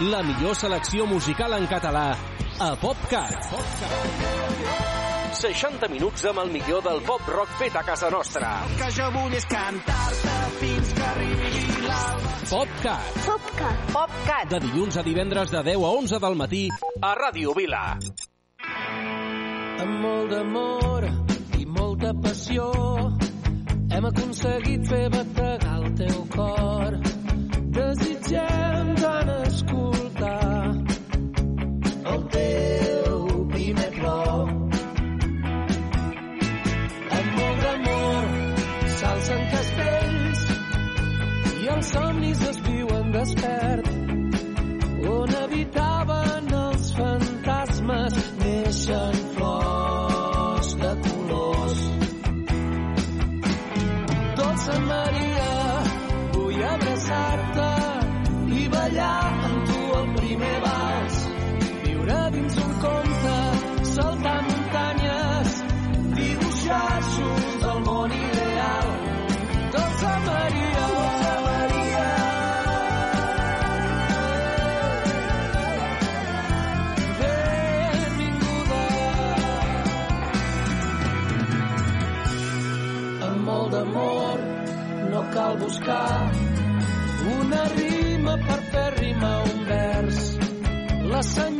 la millor selecció musical en català a PopCat. PopCat. 60 minuts amb el millor del pop-rock fet a casa nostra. El que jo vull és cantar-te fins que arribi l'alba. PopCat. PopCat. PopCat. De dilluns a divendres de 10 a 11 del matí a Ràdio Vila. Amb molt d'amor i molta passió hem aconseguit fer bategar el teu cor. Desitgem insomnis, espiuen despert inventar una rima per fer rima un vers. La senyora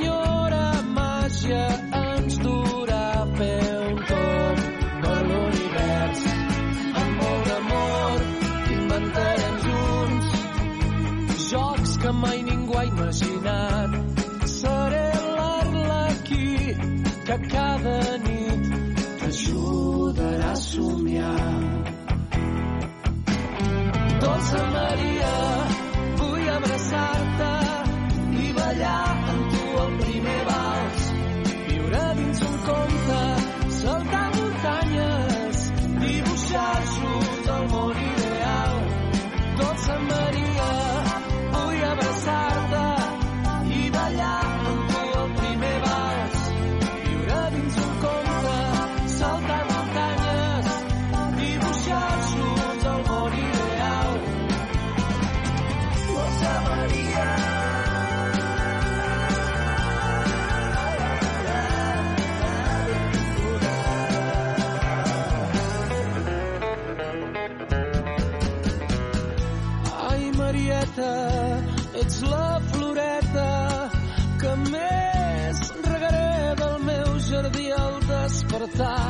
side.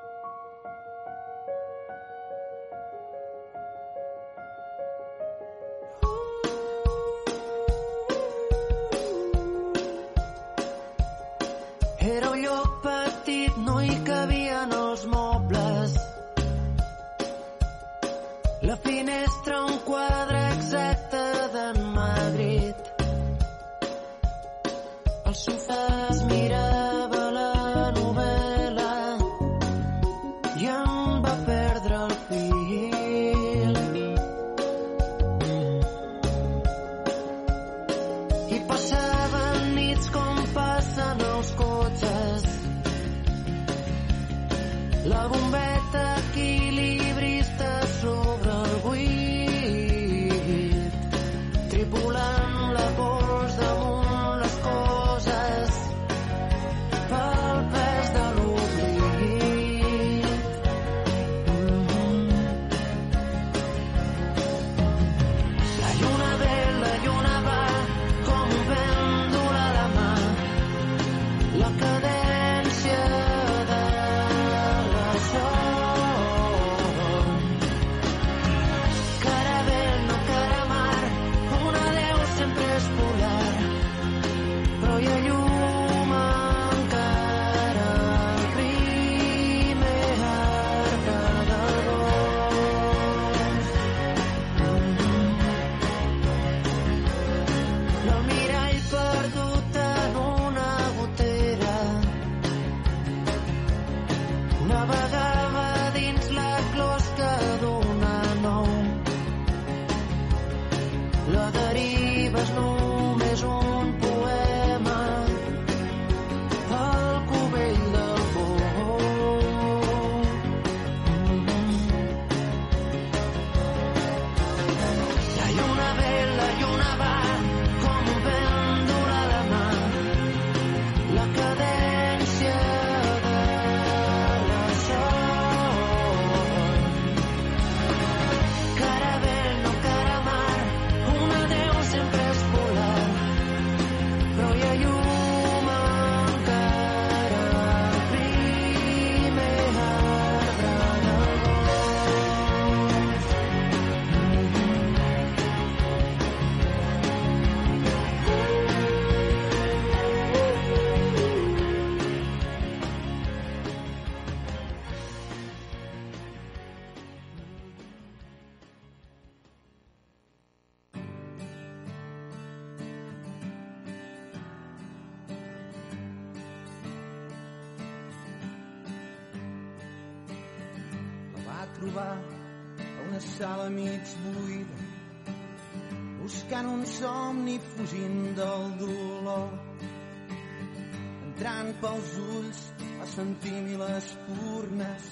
A sentir mil espurnes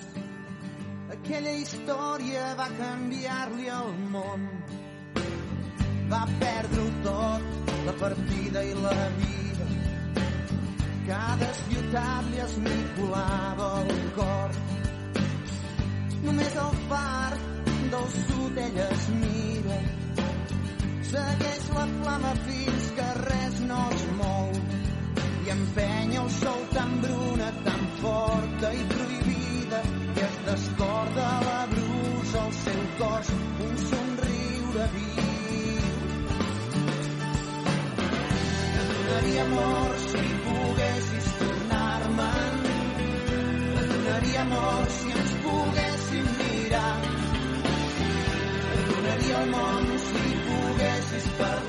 aquella història va canviar-li el món. Va perdre-ho tot la partida i la vida. Cada ciutat li esmicolava el cor. Només el far del sud ella es mira. Segueix la flama fins que res no es mou i empenya el sol tan bruna, tan forta i prohibida que es descorda la brusa al seu cos un somriure viu. Et donaria amor si poguessis tornar-me'n. Et donaria amor si ens pogués mirar. Et donaria el món si poguessis parlar-me.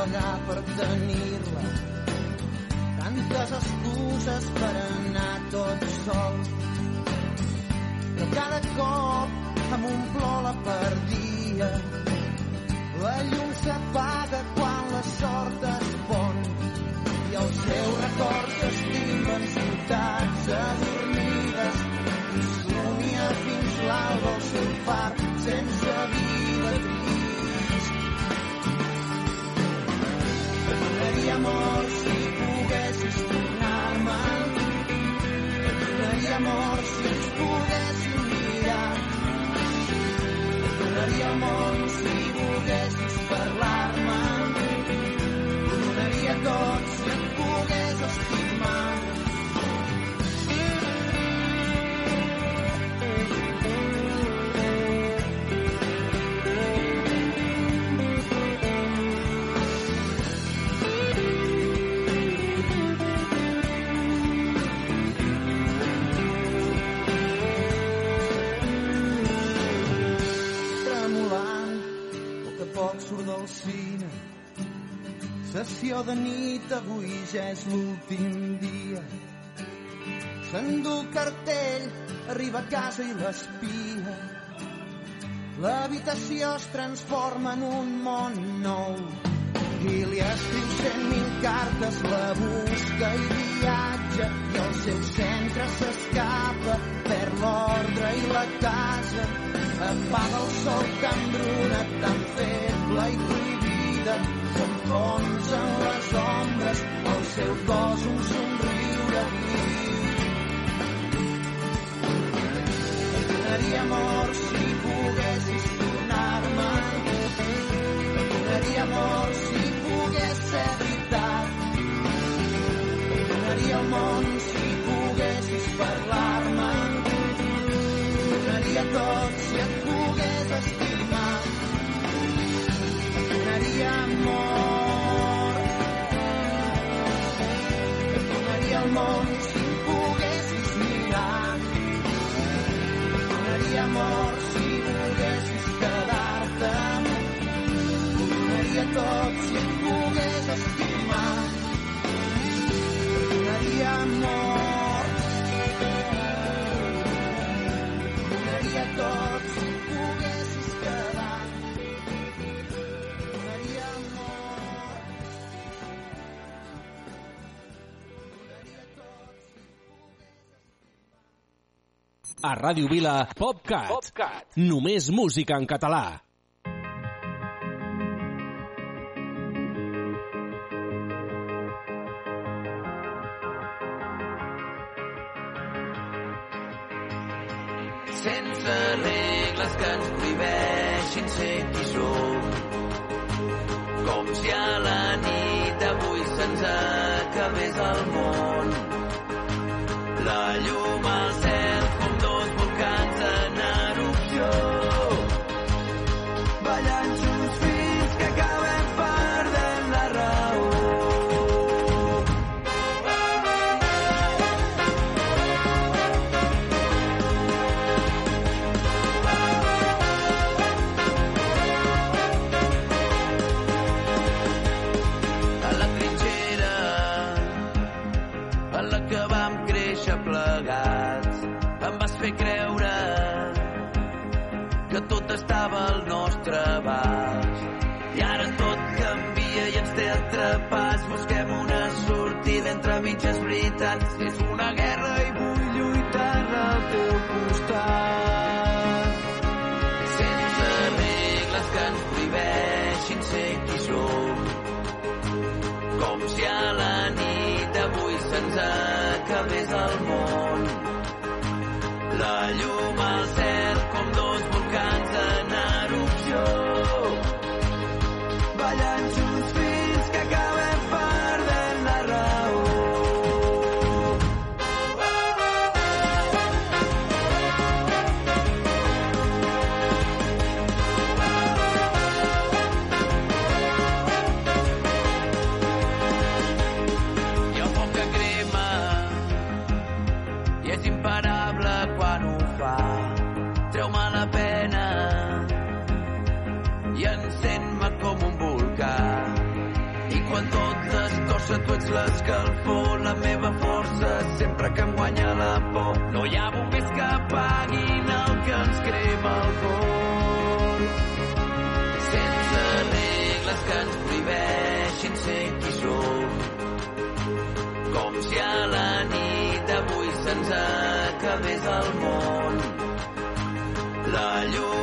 Pagar per tenir-la tantes excuses per anar tot sol. Però cada cop un plor la perdia. La llum s'apaga quan la sort es pon i els seus records s'estimen ciutats adormides i somia fins l'alba el seu far sense vida trist. Donaria amor si poguessis tornar-me. Et donaria amor si ens poguéssim mirar. Et donaria món si De nit, avui ja és l'últim dia. S'endú el cartell, arriba a casa i l'espia. L'habitació es transforma en un món nou i li escriu cent mil cartes, la busca i viatja i el seu centre s'escapa, perd l'ordre i la casa apaga el sol tan bruna, tan feble i prohibida, fons en les ombres, el seu cos un somriure viu. Donaria amor si poguessis tornar-me. Donaria amor si pogués ser veritat. Donaria el món món si poguessis mirar. Donaria amor si volguessis quedar-te. Donaria tot si et pogués A Ràdio Vila, PopCat. PopCat. Només música en català. sense regles que ens prohibeixin ser qui mitges veritats. És una guerra i vull lluitar al teu costat. Sense regles que ens prohibeixin ser qui som com si a la nit d'avui se'ns acabés el món. La llum al cel com dos volcans en erupció. Ballant l'escalfor, la meva força, sempre que em guanya la por. No hi ha bombers que apaguin el que ens crema el cor. Sense regles que ens prohibeixin ser qui som com si a la nit d'avui se'ns acabés el món. La llum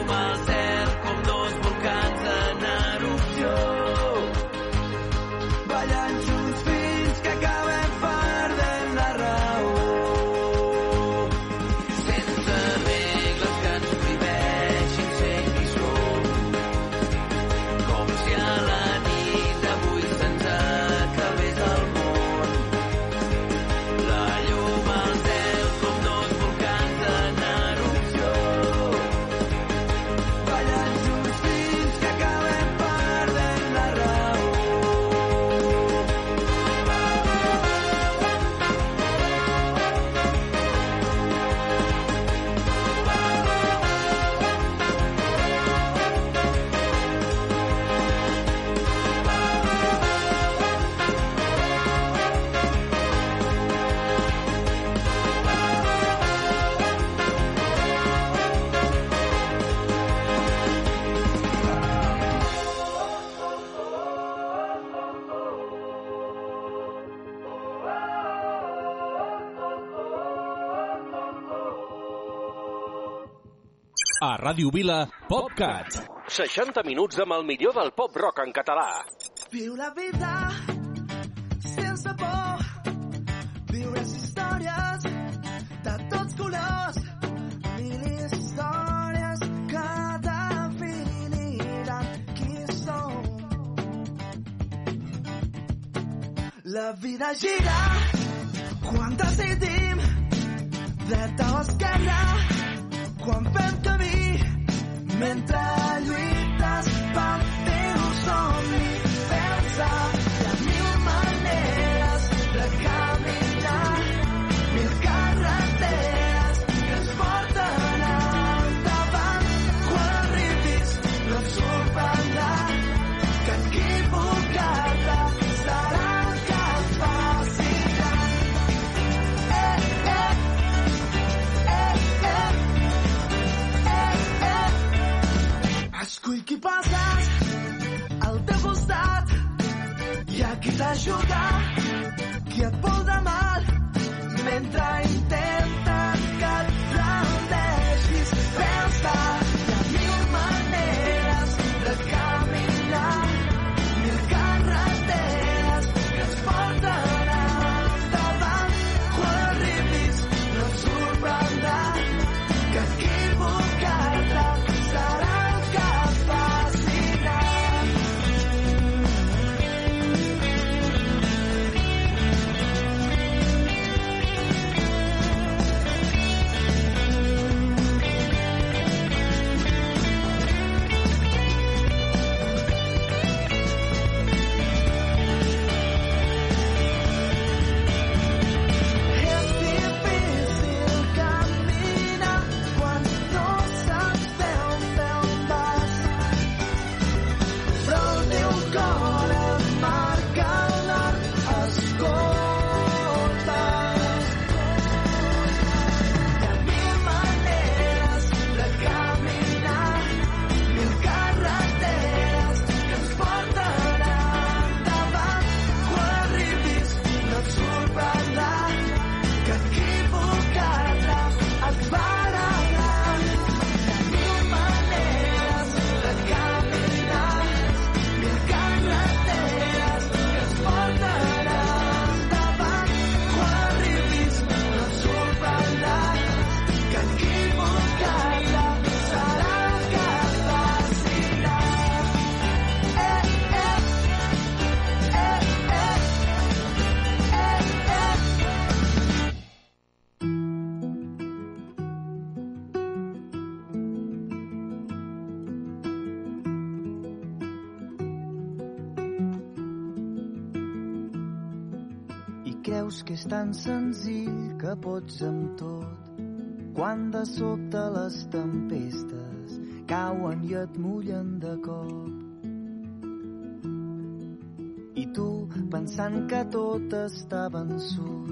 A Ràdio Vila, PopCat. 60 minuts amb el millor del pop-rock en català. Viu la vida sense por. Viure les històries de tots colors. Mil històries que definiran qui som. La vida gira Quan decidim dreta o esquerra, quan fem camí, mentre lluites pel teu somni, pensa hi ha mil maneres de caminar, passes al teu costat. I a qui t'ajuda, qui et vol de mal mentre intenten pots amb tot quan de sobte les tempestes cauen i et mullen de cop. I tu, pensant que tot està vençut,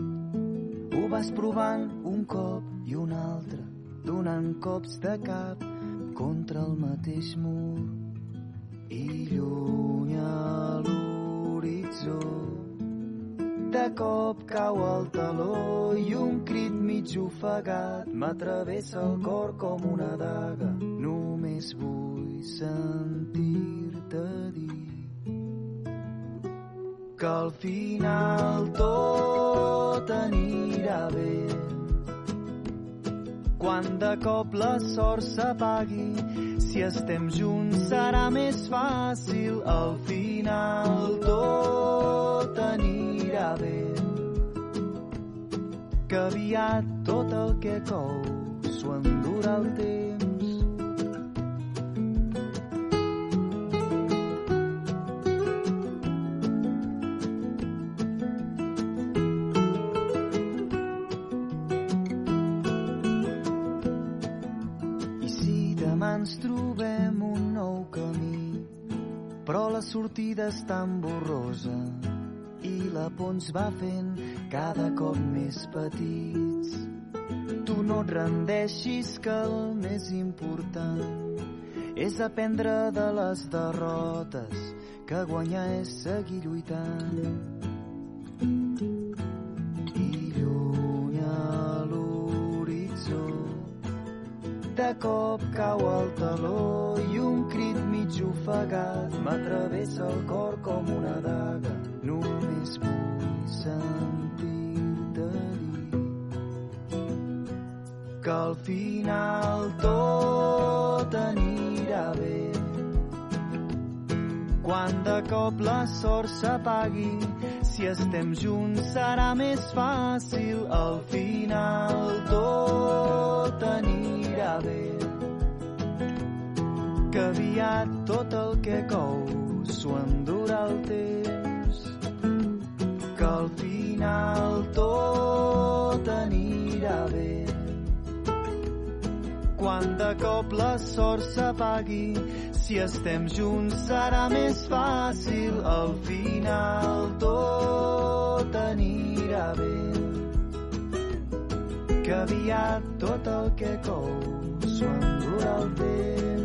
ho vas provant un cop i un altre, donant cops de cap contra el mateix mur. I lluny a l'horitzó de cop cau el taló i un crit mig ofegat m'atravessa el cor com una daga. Només vull sentir-te dir que al final tot anirà bé. Quan de cop la sort s'apagui, si estem junts serà més fàcil. Al final tot anirà bé. Que aviat tot el que cou s'ho endurà el temps. I si demà ens trobem un nou camí, però la sortida és tan borrosa la por ens va fent cada cop més petits. Tu no et rendeixis que el més important és aprendre de les derrotes que guanyar és seguir lluitant. I lluny a l'horitzó de cop cau el taló i un crit mig ofegat m'atravessa el cor com una daga. Només vull sentir-te dir que al final tot anirà bé. Quan de cop la sort s'apagui, Si estem junts serà més fàcil, al final tot anirà bé. Que aviat tot el que cou s'ho endurà el temps. Al final tot anirà bé quan de cop la sort s'apagui. Si estem junts serà més fàcil, al final tot anirà bé. Que aviat tot el que cou s'ho endurà el temps.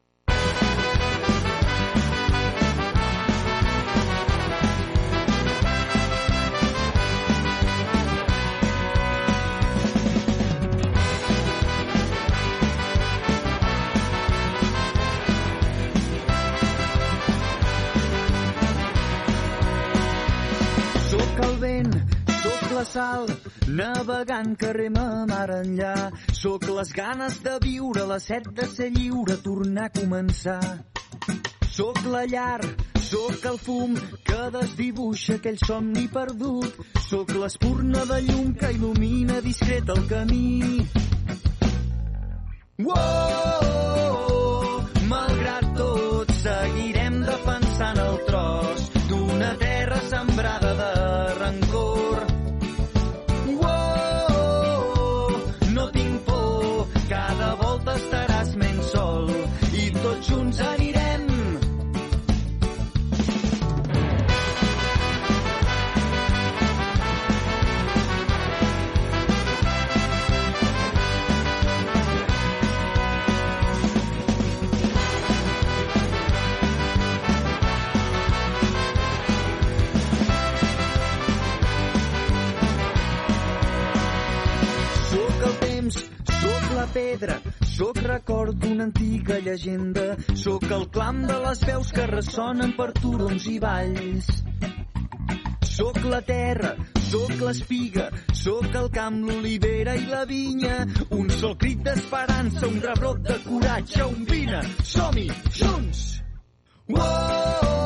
La sal, navegant carrer ma mar enllà. Sóc les ganes de viure, la set de ser lliure, tornar a començar. Sóc la llar, sóc el fum que desdibuixa aquell somni perdut. Sóc l'espurna de llum que il·lumina discret el camí. Uou, sóc el clam de les veus que ressonen per turons i valls. Sóc la terra, sóc l'espiga, sóc el camp, l'olivera i la vinya, un sol crit d'esperança, un rebrot de coratge, un vine, som-hi, junts! Uou,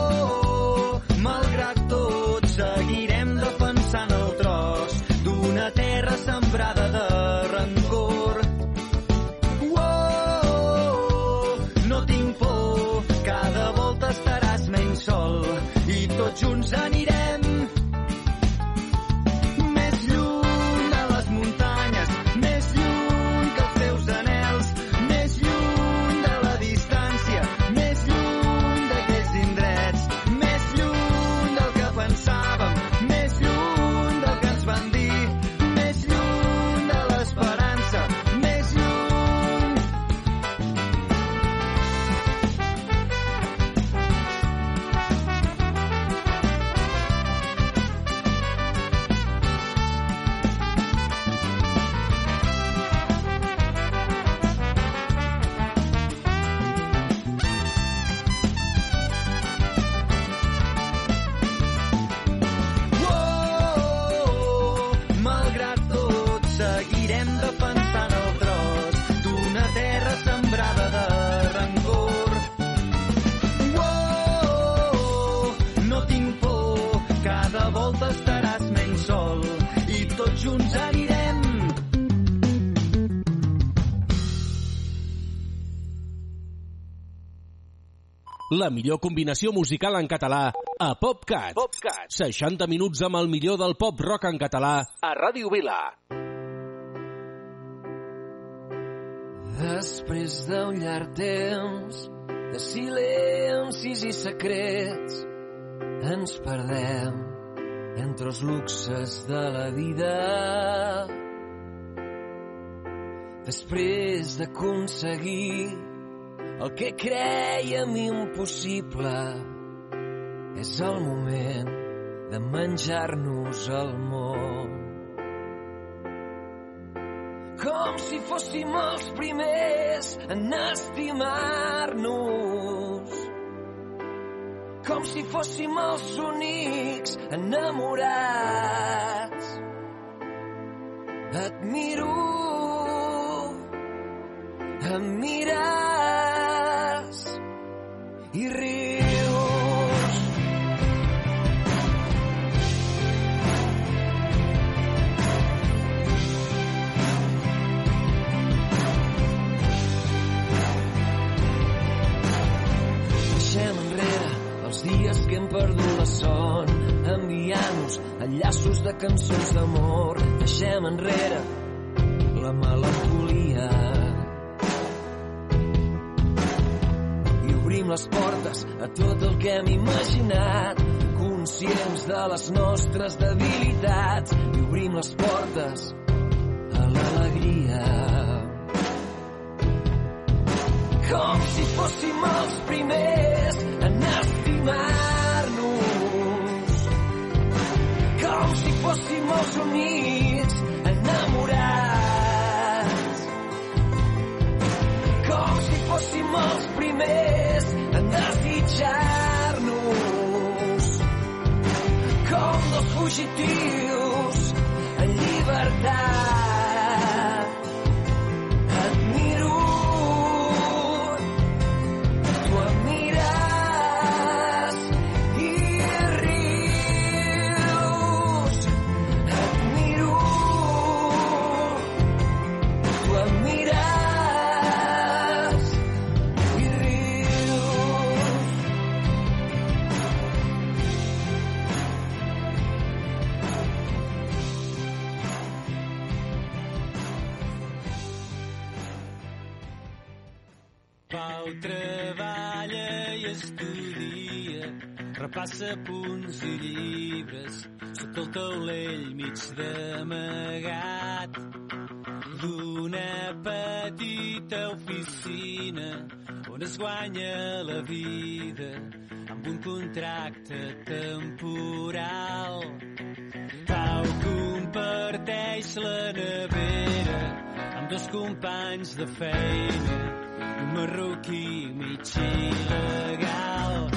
seguirem defensant el tros d'una terra sembrada de rancor. Oh, no tinc por, cada volta estaràs menys sol i tots junts anirem La millor combinació musical en català a PopCat. PopCat. 60 minuts amb el millor del pop rock en català A Ràdio Vila. Després d'un llarg temps de silencis i secrets ens perdem entre els luxes de la vida. Després d'aconseguir el que creiem impossible, és el moment de menjar-nos el món. Com si fóssim els primers en estimar-nos. com si fóssim els únics enamorats. Et miro, em mires i rius. Perdut la son, enviant-nos enllaços de cançons d'amor. Deixem enrere la melancolia. I obrim les portes a tot el que hem imaginat, conscients de les nostres debilitats. I obrim les portes a l'alegria. Com si fóssim els primers en estimar-nos. Fóssim els únics enamorats. Com si fóssim els primers en desitjar-nos. Com dos fugitius en llibertat. Repassa punts i llibres, sota el taulell mig d'amagat d'una petita oficina on es guanya la vida amb un contracte temporal. Pau comparteix la nevera amb dos companys de feina un marroquí mig il·legal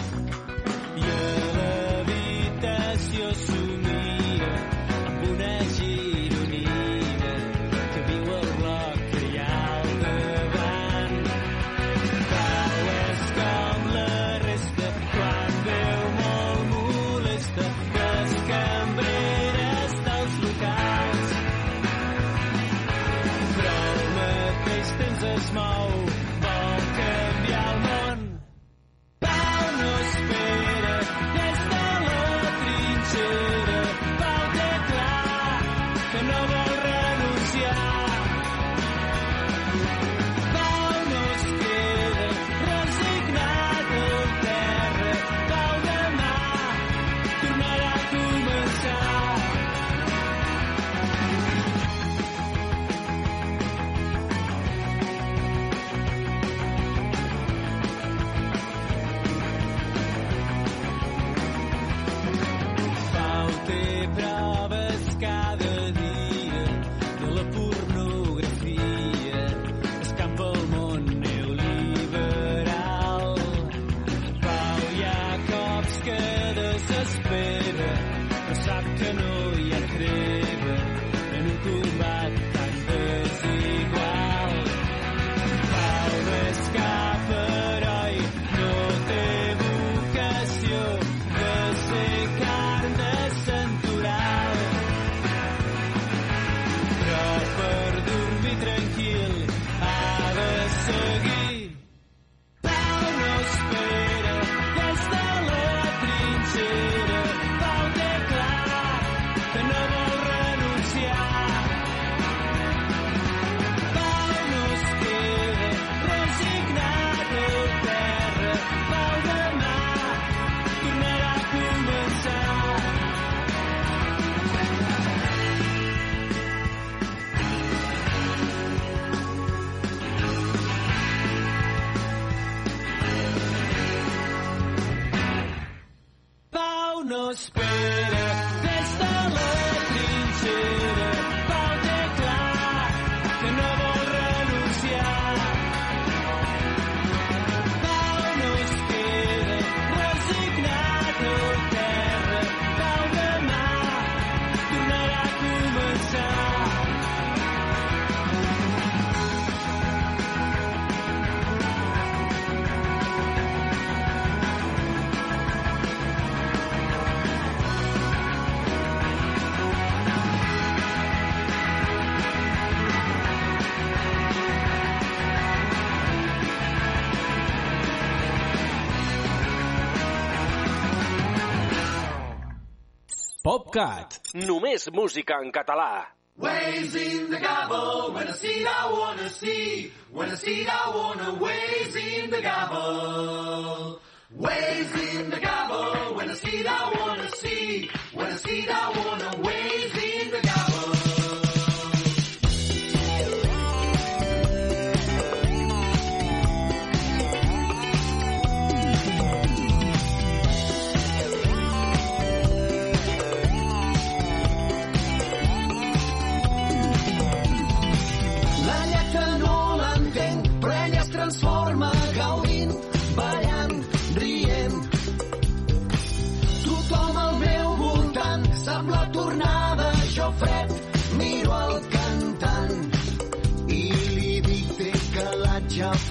PopCat. Només música en català. Waves in the gobble, when I see it I wanna see, when I see it I wanna waves in the gobble. Waves in the gobble, when I see it I wanna see, when I see it I wanna waves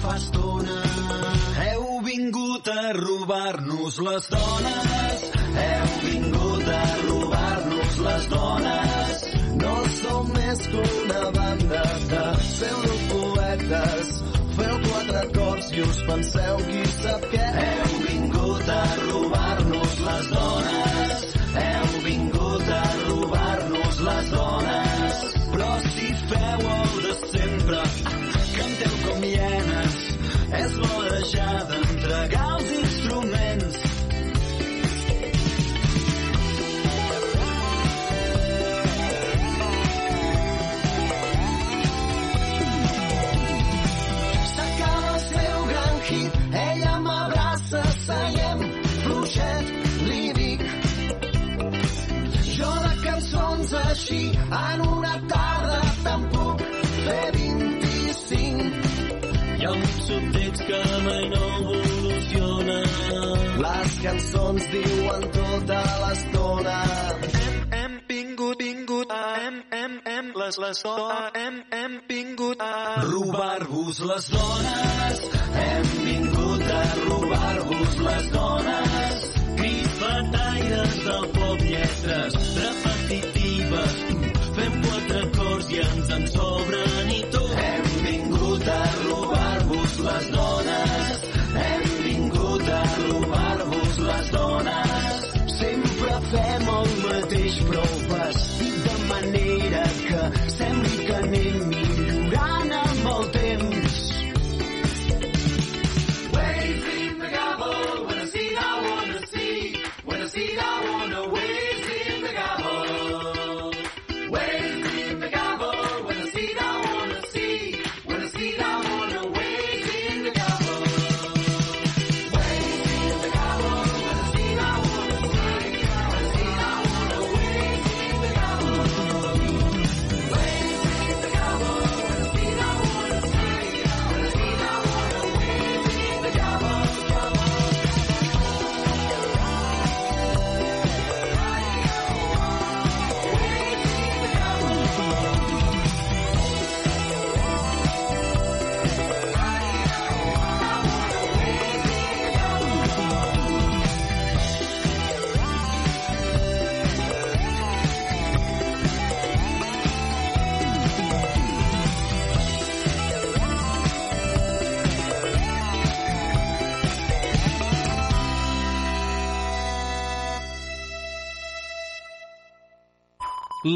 fa estona. Heu vingut a robar-nos les dones, heu vingut a robar-nos les dones. No som més que una banda de pseudopoetes. Feu quatre acords i us penseu qui sap què. Heu vingut a robar-nos les dones, heu vingut a robar-nos les dones. Però si feu el de sempre, canteu com hienes, és ja d'entregar que mai no evoluciona. Les cançons diuen tota l'estona. Hem vingut, vingut, hem, hem, hem, les, les dones, hem, hem vingut a robar-vos les dones. Hem vingut a robar-vos les dones. Crisfetaires del pop, lletres repetitives. Fem quatre acords i ens en sobren i tot. Hem vingut a robar-vos les dones. Hem vingut a robar-vos les dones. Sempre fem el mateix,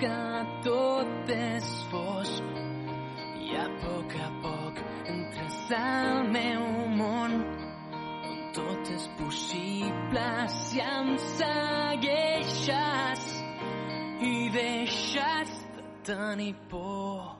Que tot és fosc i a poc a poc entres al meu món on tot és possible si em segueixes i deixes de tenir por.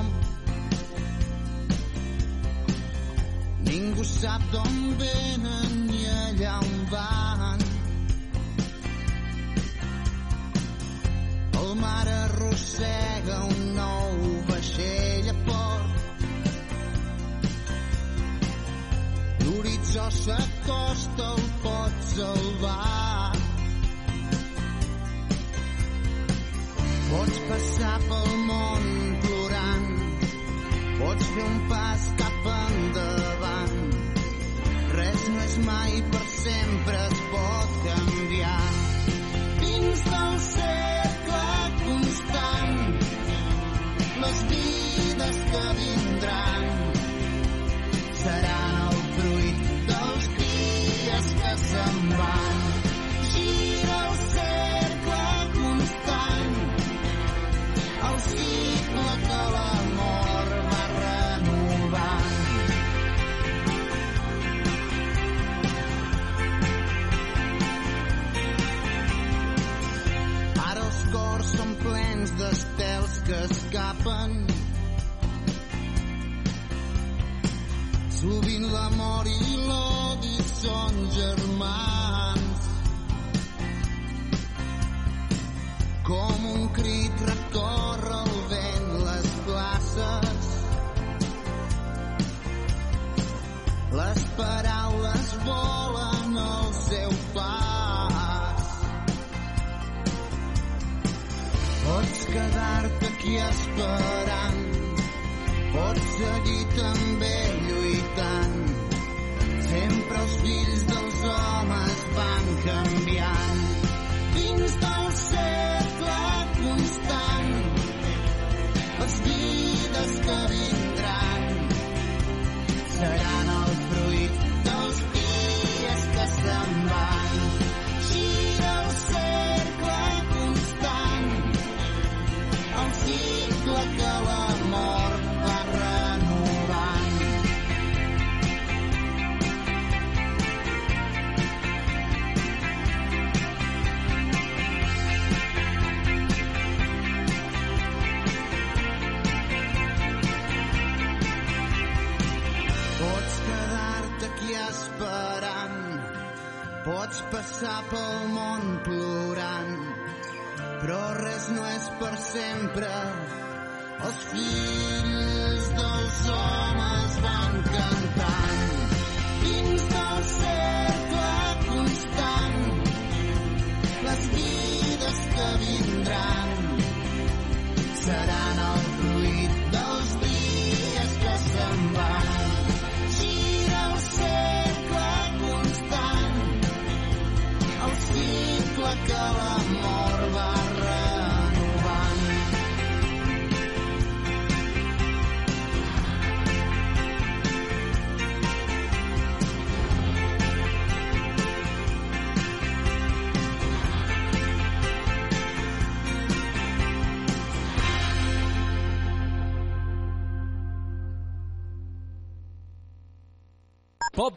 Ningú sap d'on venen ni allà on van. El mar arrossega un nou vaixell a port. L'horitzó s'acosta, el pot salvar. Pots passar pel món plorant, pots fer un pas cap endavant. Res no és mai per sempre, es pot canviar. Dins del cercle constant, les vides que vindran seran fan. Sovint l'amor i l'odi són germans. Com un crit recorre el vent les places. Les paraules volen quedar-te aquí esperant. Pots seguir també lluitant. Sempre els fills dels homes van canviar Os aos filhos dos homens.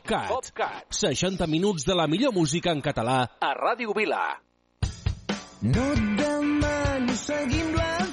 PopCat. PopCat. 60 minuts de la millor música en català a Ràdio Vila. No et demano seguim la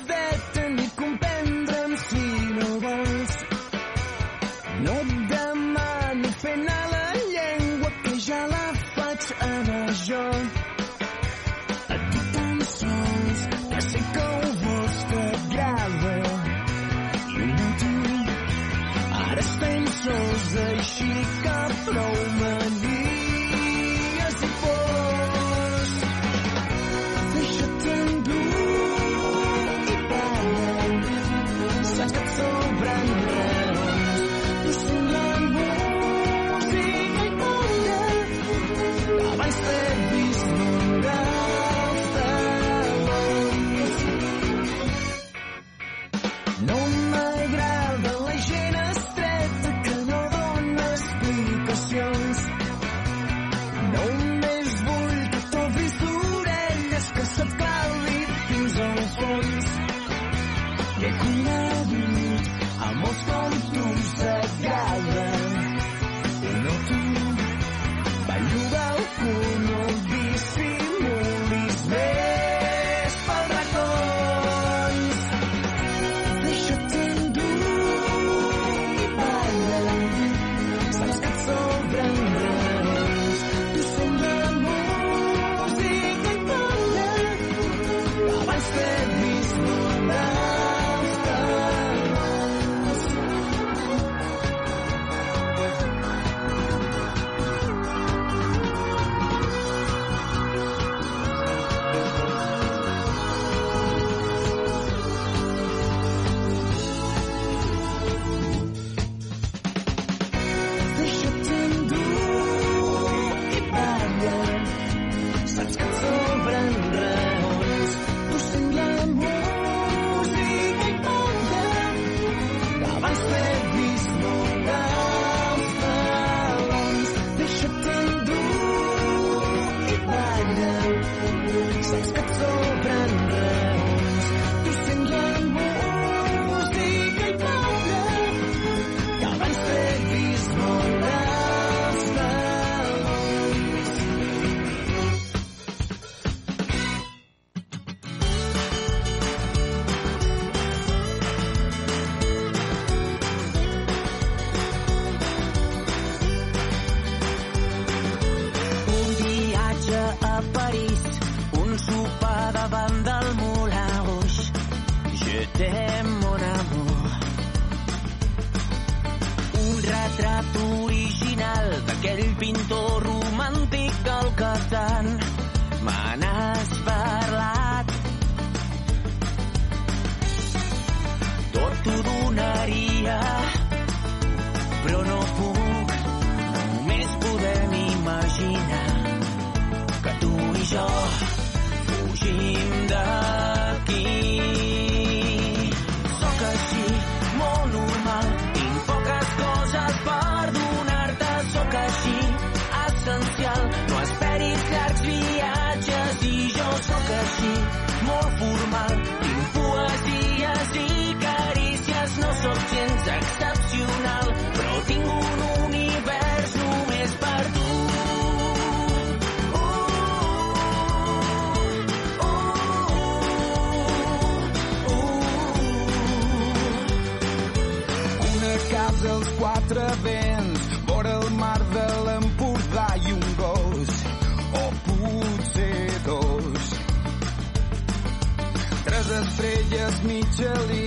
me Jelly.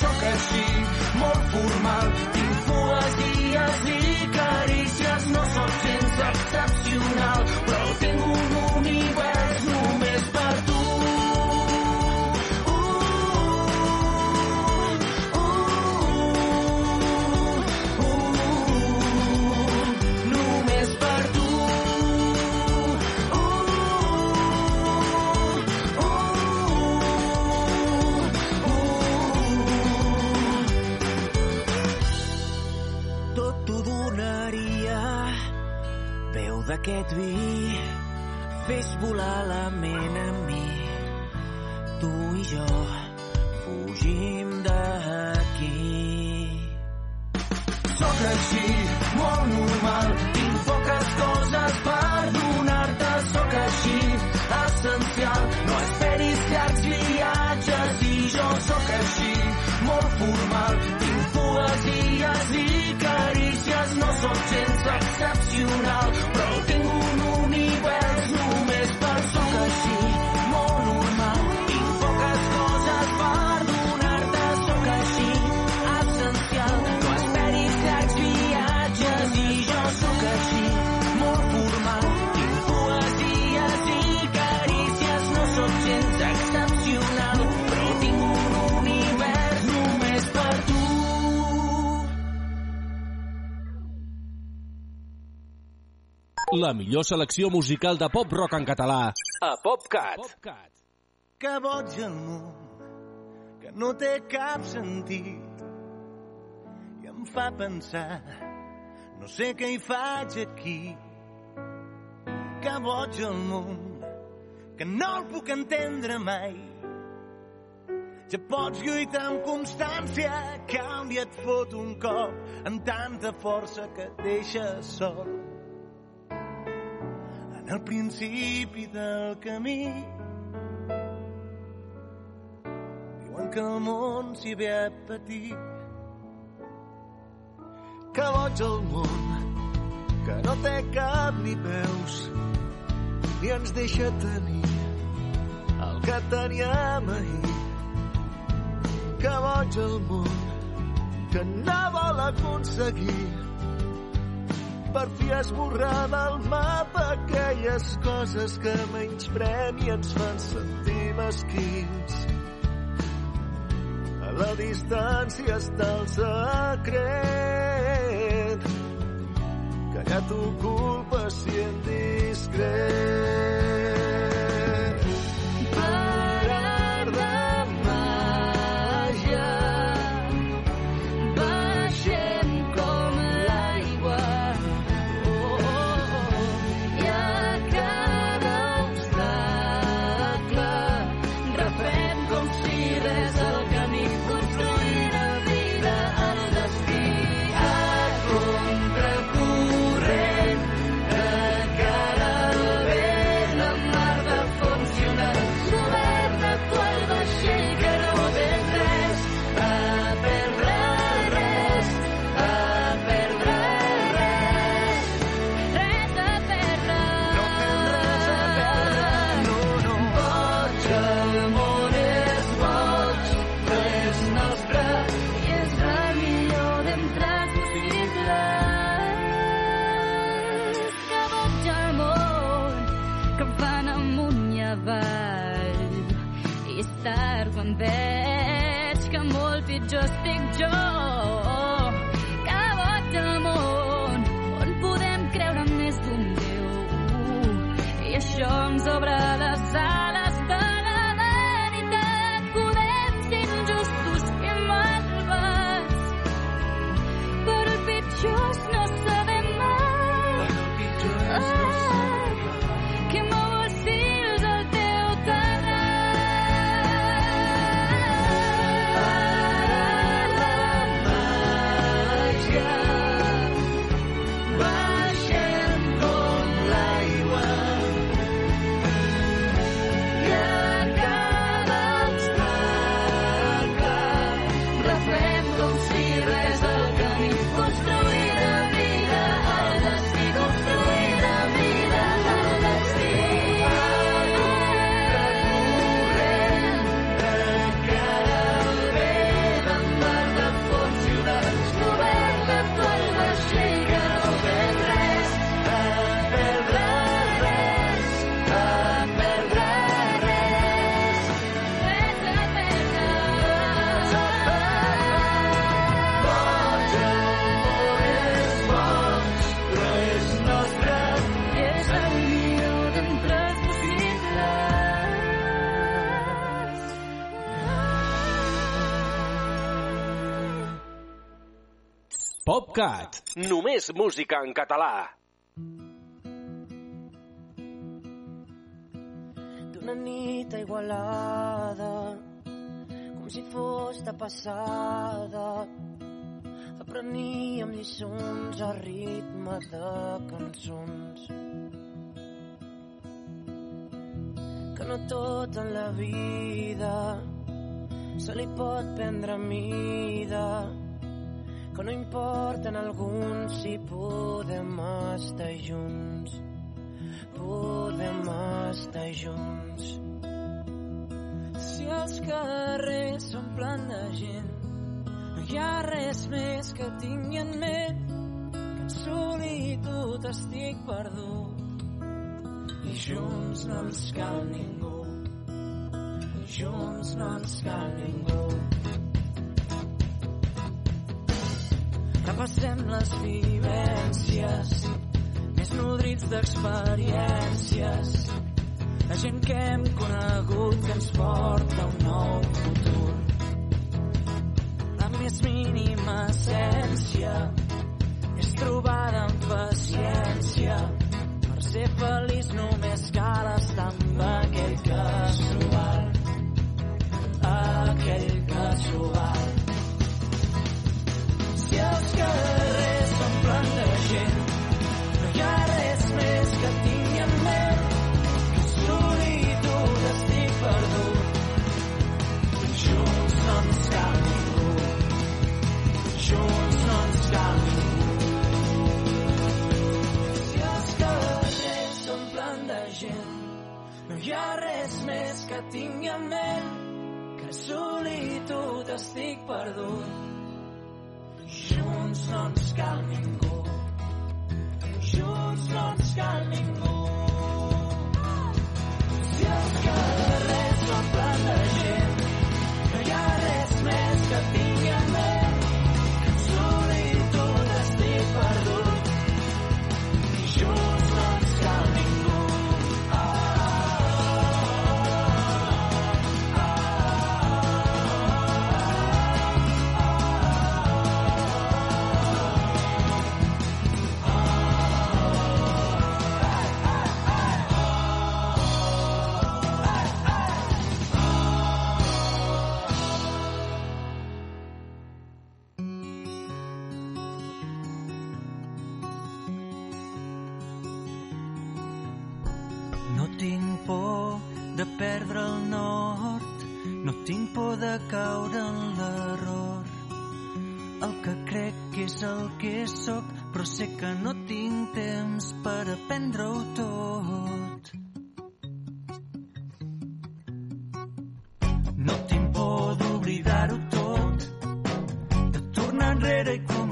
Sóc així, molt formal, tinc poesies i carícies, no sóc gens excepcional, d'aquest vi, fes volar la ment amb mi. Tu i jo fugim d'aquí. Sóc així, molt normal, tinc poques coses per donar-te, sóc així, essencial. No esperis llargs viatges i jo sóc així, molt formal, tinc poesies i carícies, no sóc gens excepcional, però La millor selecció musical de pop-rock en català. A PopCat. que boig el món, que no té cap sentit i em fa pensar, no sé què hi faig aquí. Que boig el món, que no el puc entendre mai. Ja pots lluitar amb constància, et fot un cop amb tanta força que et deixa sol. El principi del camí Diuen que el món s'hi ve a patir. Que boig el món, que no té cap ni peus, ni ens deixa tenir el que teníem ahir. Que boig el món, que no vol aconseguir per fi esborrar del mapa aquelles coses que menysprem i ens fan sentir mesquins. A la distància està el secret que ja t'ho culpa si en discret. Només música en català. d'una nit Igualada com si fos de passada apreníem lliçons a ritme de cançons que no tot en la vida se li pot prendre mida que no importa en alguns si podem estar junts podem estar junts. Si els carrers s'omplen de gent, no hi ha res més que tingui en ment que en solitud estic perdut. I junts no ens cal ningú, junts no ens cal ningú. Repassem les vivències més nodrits d'experiències la gent que hem conegut que ens porta un nou futur. La més mínima essència ha res més que tingui en ment que solitud estic perdut. Junts no ens cal ningú. Junts no ens cal ningú. Si els carrers s'omplen de gent,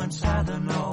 enrere i començar